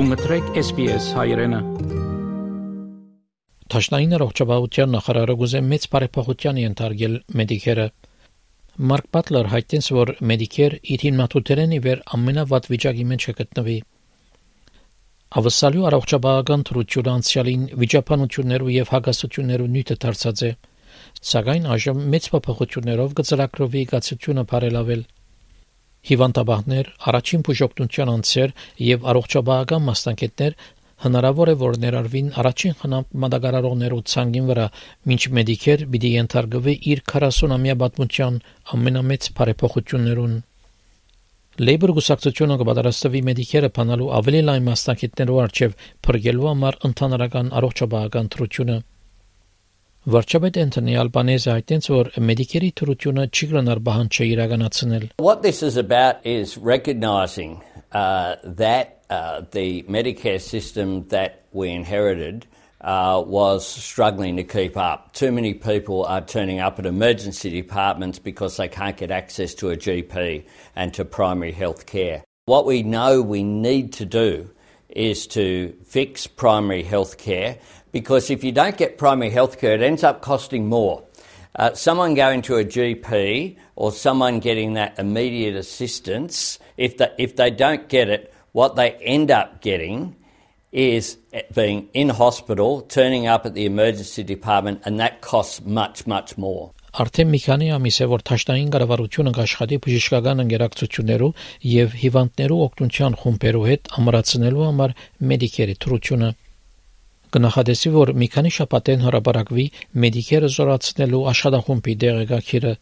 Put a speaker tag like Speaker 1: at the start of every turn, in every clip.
Speaker 1: Գումտրեք SPS հայրենը։ Տաշնային առողջապահության նախարարը գուզե մեծ բարեփոխության ենթարկել մեդիկերը։ Մարկ Բատլեր հայտնեց, որ մեդիկեր իր հիմնատուներեն իվեր ամենավատ վիճակի մեջ կգտնվի։ Ավսալու առողջապահական թրությունը անցյալին վիճապանություններով եւ հագաստություններով նյութը դարձած է, սակայն այժմ մեծ փոփոխություններով կծրագրովի գացությունը բարելավել։ Հիվանդաբաններ, առաջին բուժօգնության անձեր եւ առողջապահական մասնագետներ հնարավոր է որ ներառվին առաջին խնամադագարարողներու ցանգին վրա, ինչ մեդիկեր պիտի ենթարկվի իր 40-ամյա պատմության ամենամեծ բարեփոխություններուն։ Լեյբր գուսակցությունը կպատրաստվի մեդիկերը փանալու ավելի լայն մասնակիցներու արչև փրկելու համար ընդհանրական առողջապահական թրությունը։ Վարչապետ Անտոնի Ալբանեզը հայտնեց, որ մեդիկերի թրությունը չի գնար բահանջը իրականացնել։
Speaker 2: What this is about is recognizing uh, that uh, the Medicare system that we inherited uh, was struggling to keep up. Too many people are turning up at emergency departments because they can't get access to a GP and to primary health care. What we know we need to do is to fix primary health care because if you don't get primary health care, it ends up costing more. Uh, someone going to a GP or someone getting that immediate assistance, if they, if they don't get it, what they end up getting is being in hospital, turning up at the emergency department, and that costs much, much more.
Speaker 1: Արդեն մի քանի ամիս է որ Թաշտային կառավարությունը կաշխատի բժշկական ընկերակցություններով եւ հիվանդներու օգնության խումբերու հետ ամրացնելու համար մեդիկերի թրությունը կնախադեսի որ մի քանի շաբաթեն հրաբարակվի մեդիկերը զորացնելու աշխատախումբի դեղեկագիրը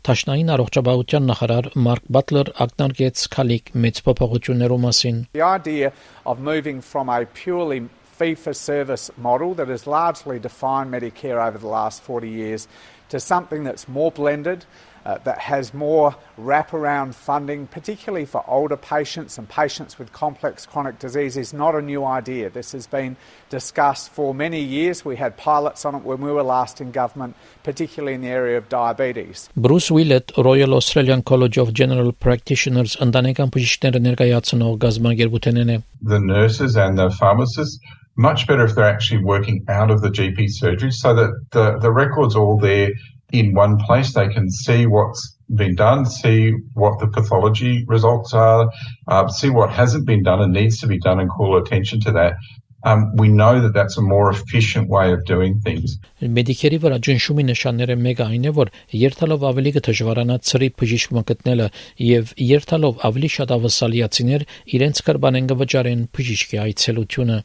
Speaker 1: Տաշնային առողջապահության նախարար Մարկ Բատլեր ակնարկեց քալիք մեծ փոփոխություններու մասին
Speaker 3: The idea of moving from a purely fee for service model that has largely defined Medicare over the last 40 years to something that's more blended, uh, that has more wraparound funding, particularly for older patients and patients with complex chronic disease, is not a new idea. This has been discussed for many years. We had pilots on it when we were last in government, particularly in the area of diabetes.
Speaker 1: Bruce Willett, Royal Australian College of General Practitioners ընդանեկան բժիշկները ներկայացնող գազագերբութենեն է.
Speaker 4: The nurses and the pharmacists much better if they're actually working out of the GP surgery so that the, the record's all there in one place. They can see what's been done, see what the pathology results are, uh, see what hasn't been done and needs to be done and call attention to that. Um, we know that that's a more efficient way of doing things.
Speaker 1: Մեդիկերի վրա ջնշումի նշանները մեկը այն է, որ երթալով ավելի կդժվարանա ծրի բժիշկ մկտնելը եւ երթալով ավելի շատ ավսալիացիներ իրենց կրբանեն կվճարեն բժիշկի այցելությունը։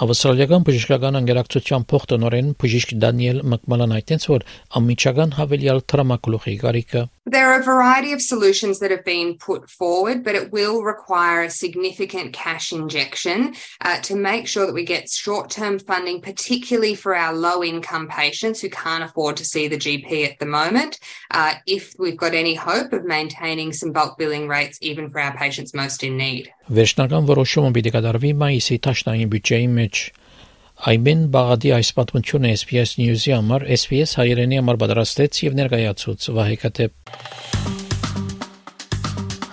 Speaker 1: Ավստրալիական բժշկական անգերակցության փոխտնօրեն բժիշկ Դանիել Մակմալան այդտենց որ ամիջական հավելյալ տրամակլուխի գարիկը
Speaker 5: There are a variety of solutions that have been put forward, but it will require a significant cash injection uh, to make sure that we get short term funding, particularly for our low income patients who can't afford to see the GP at the moment. Uh, if we've got any hope of maintaining some bulk billing rates, even for our patients most in need.
Speaker 1: Վերջնական որոշումը պիտի կատարվի մայիսի տաշնային բյուջեի մեջ Այմեն Բաղադի այս պատմությունը SPS News-ի համար SPS հայերենի համար պատրաստեց եւ ներկայացուց Վահե Կատեփ։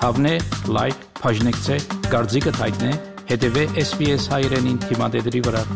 Speaker 1: Հավնե, լայք, բաժնեկցե, դարձիկը թայտնե, հետեւե SPS հայերենին թիմադեդի վրա։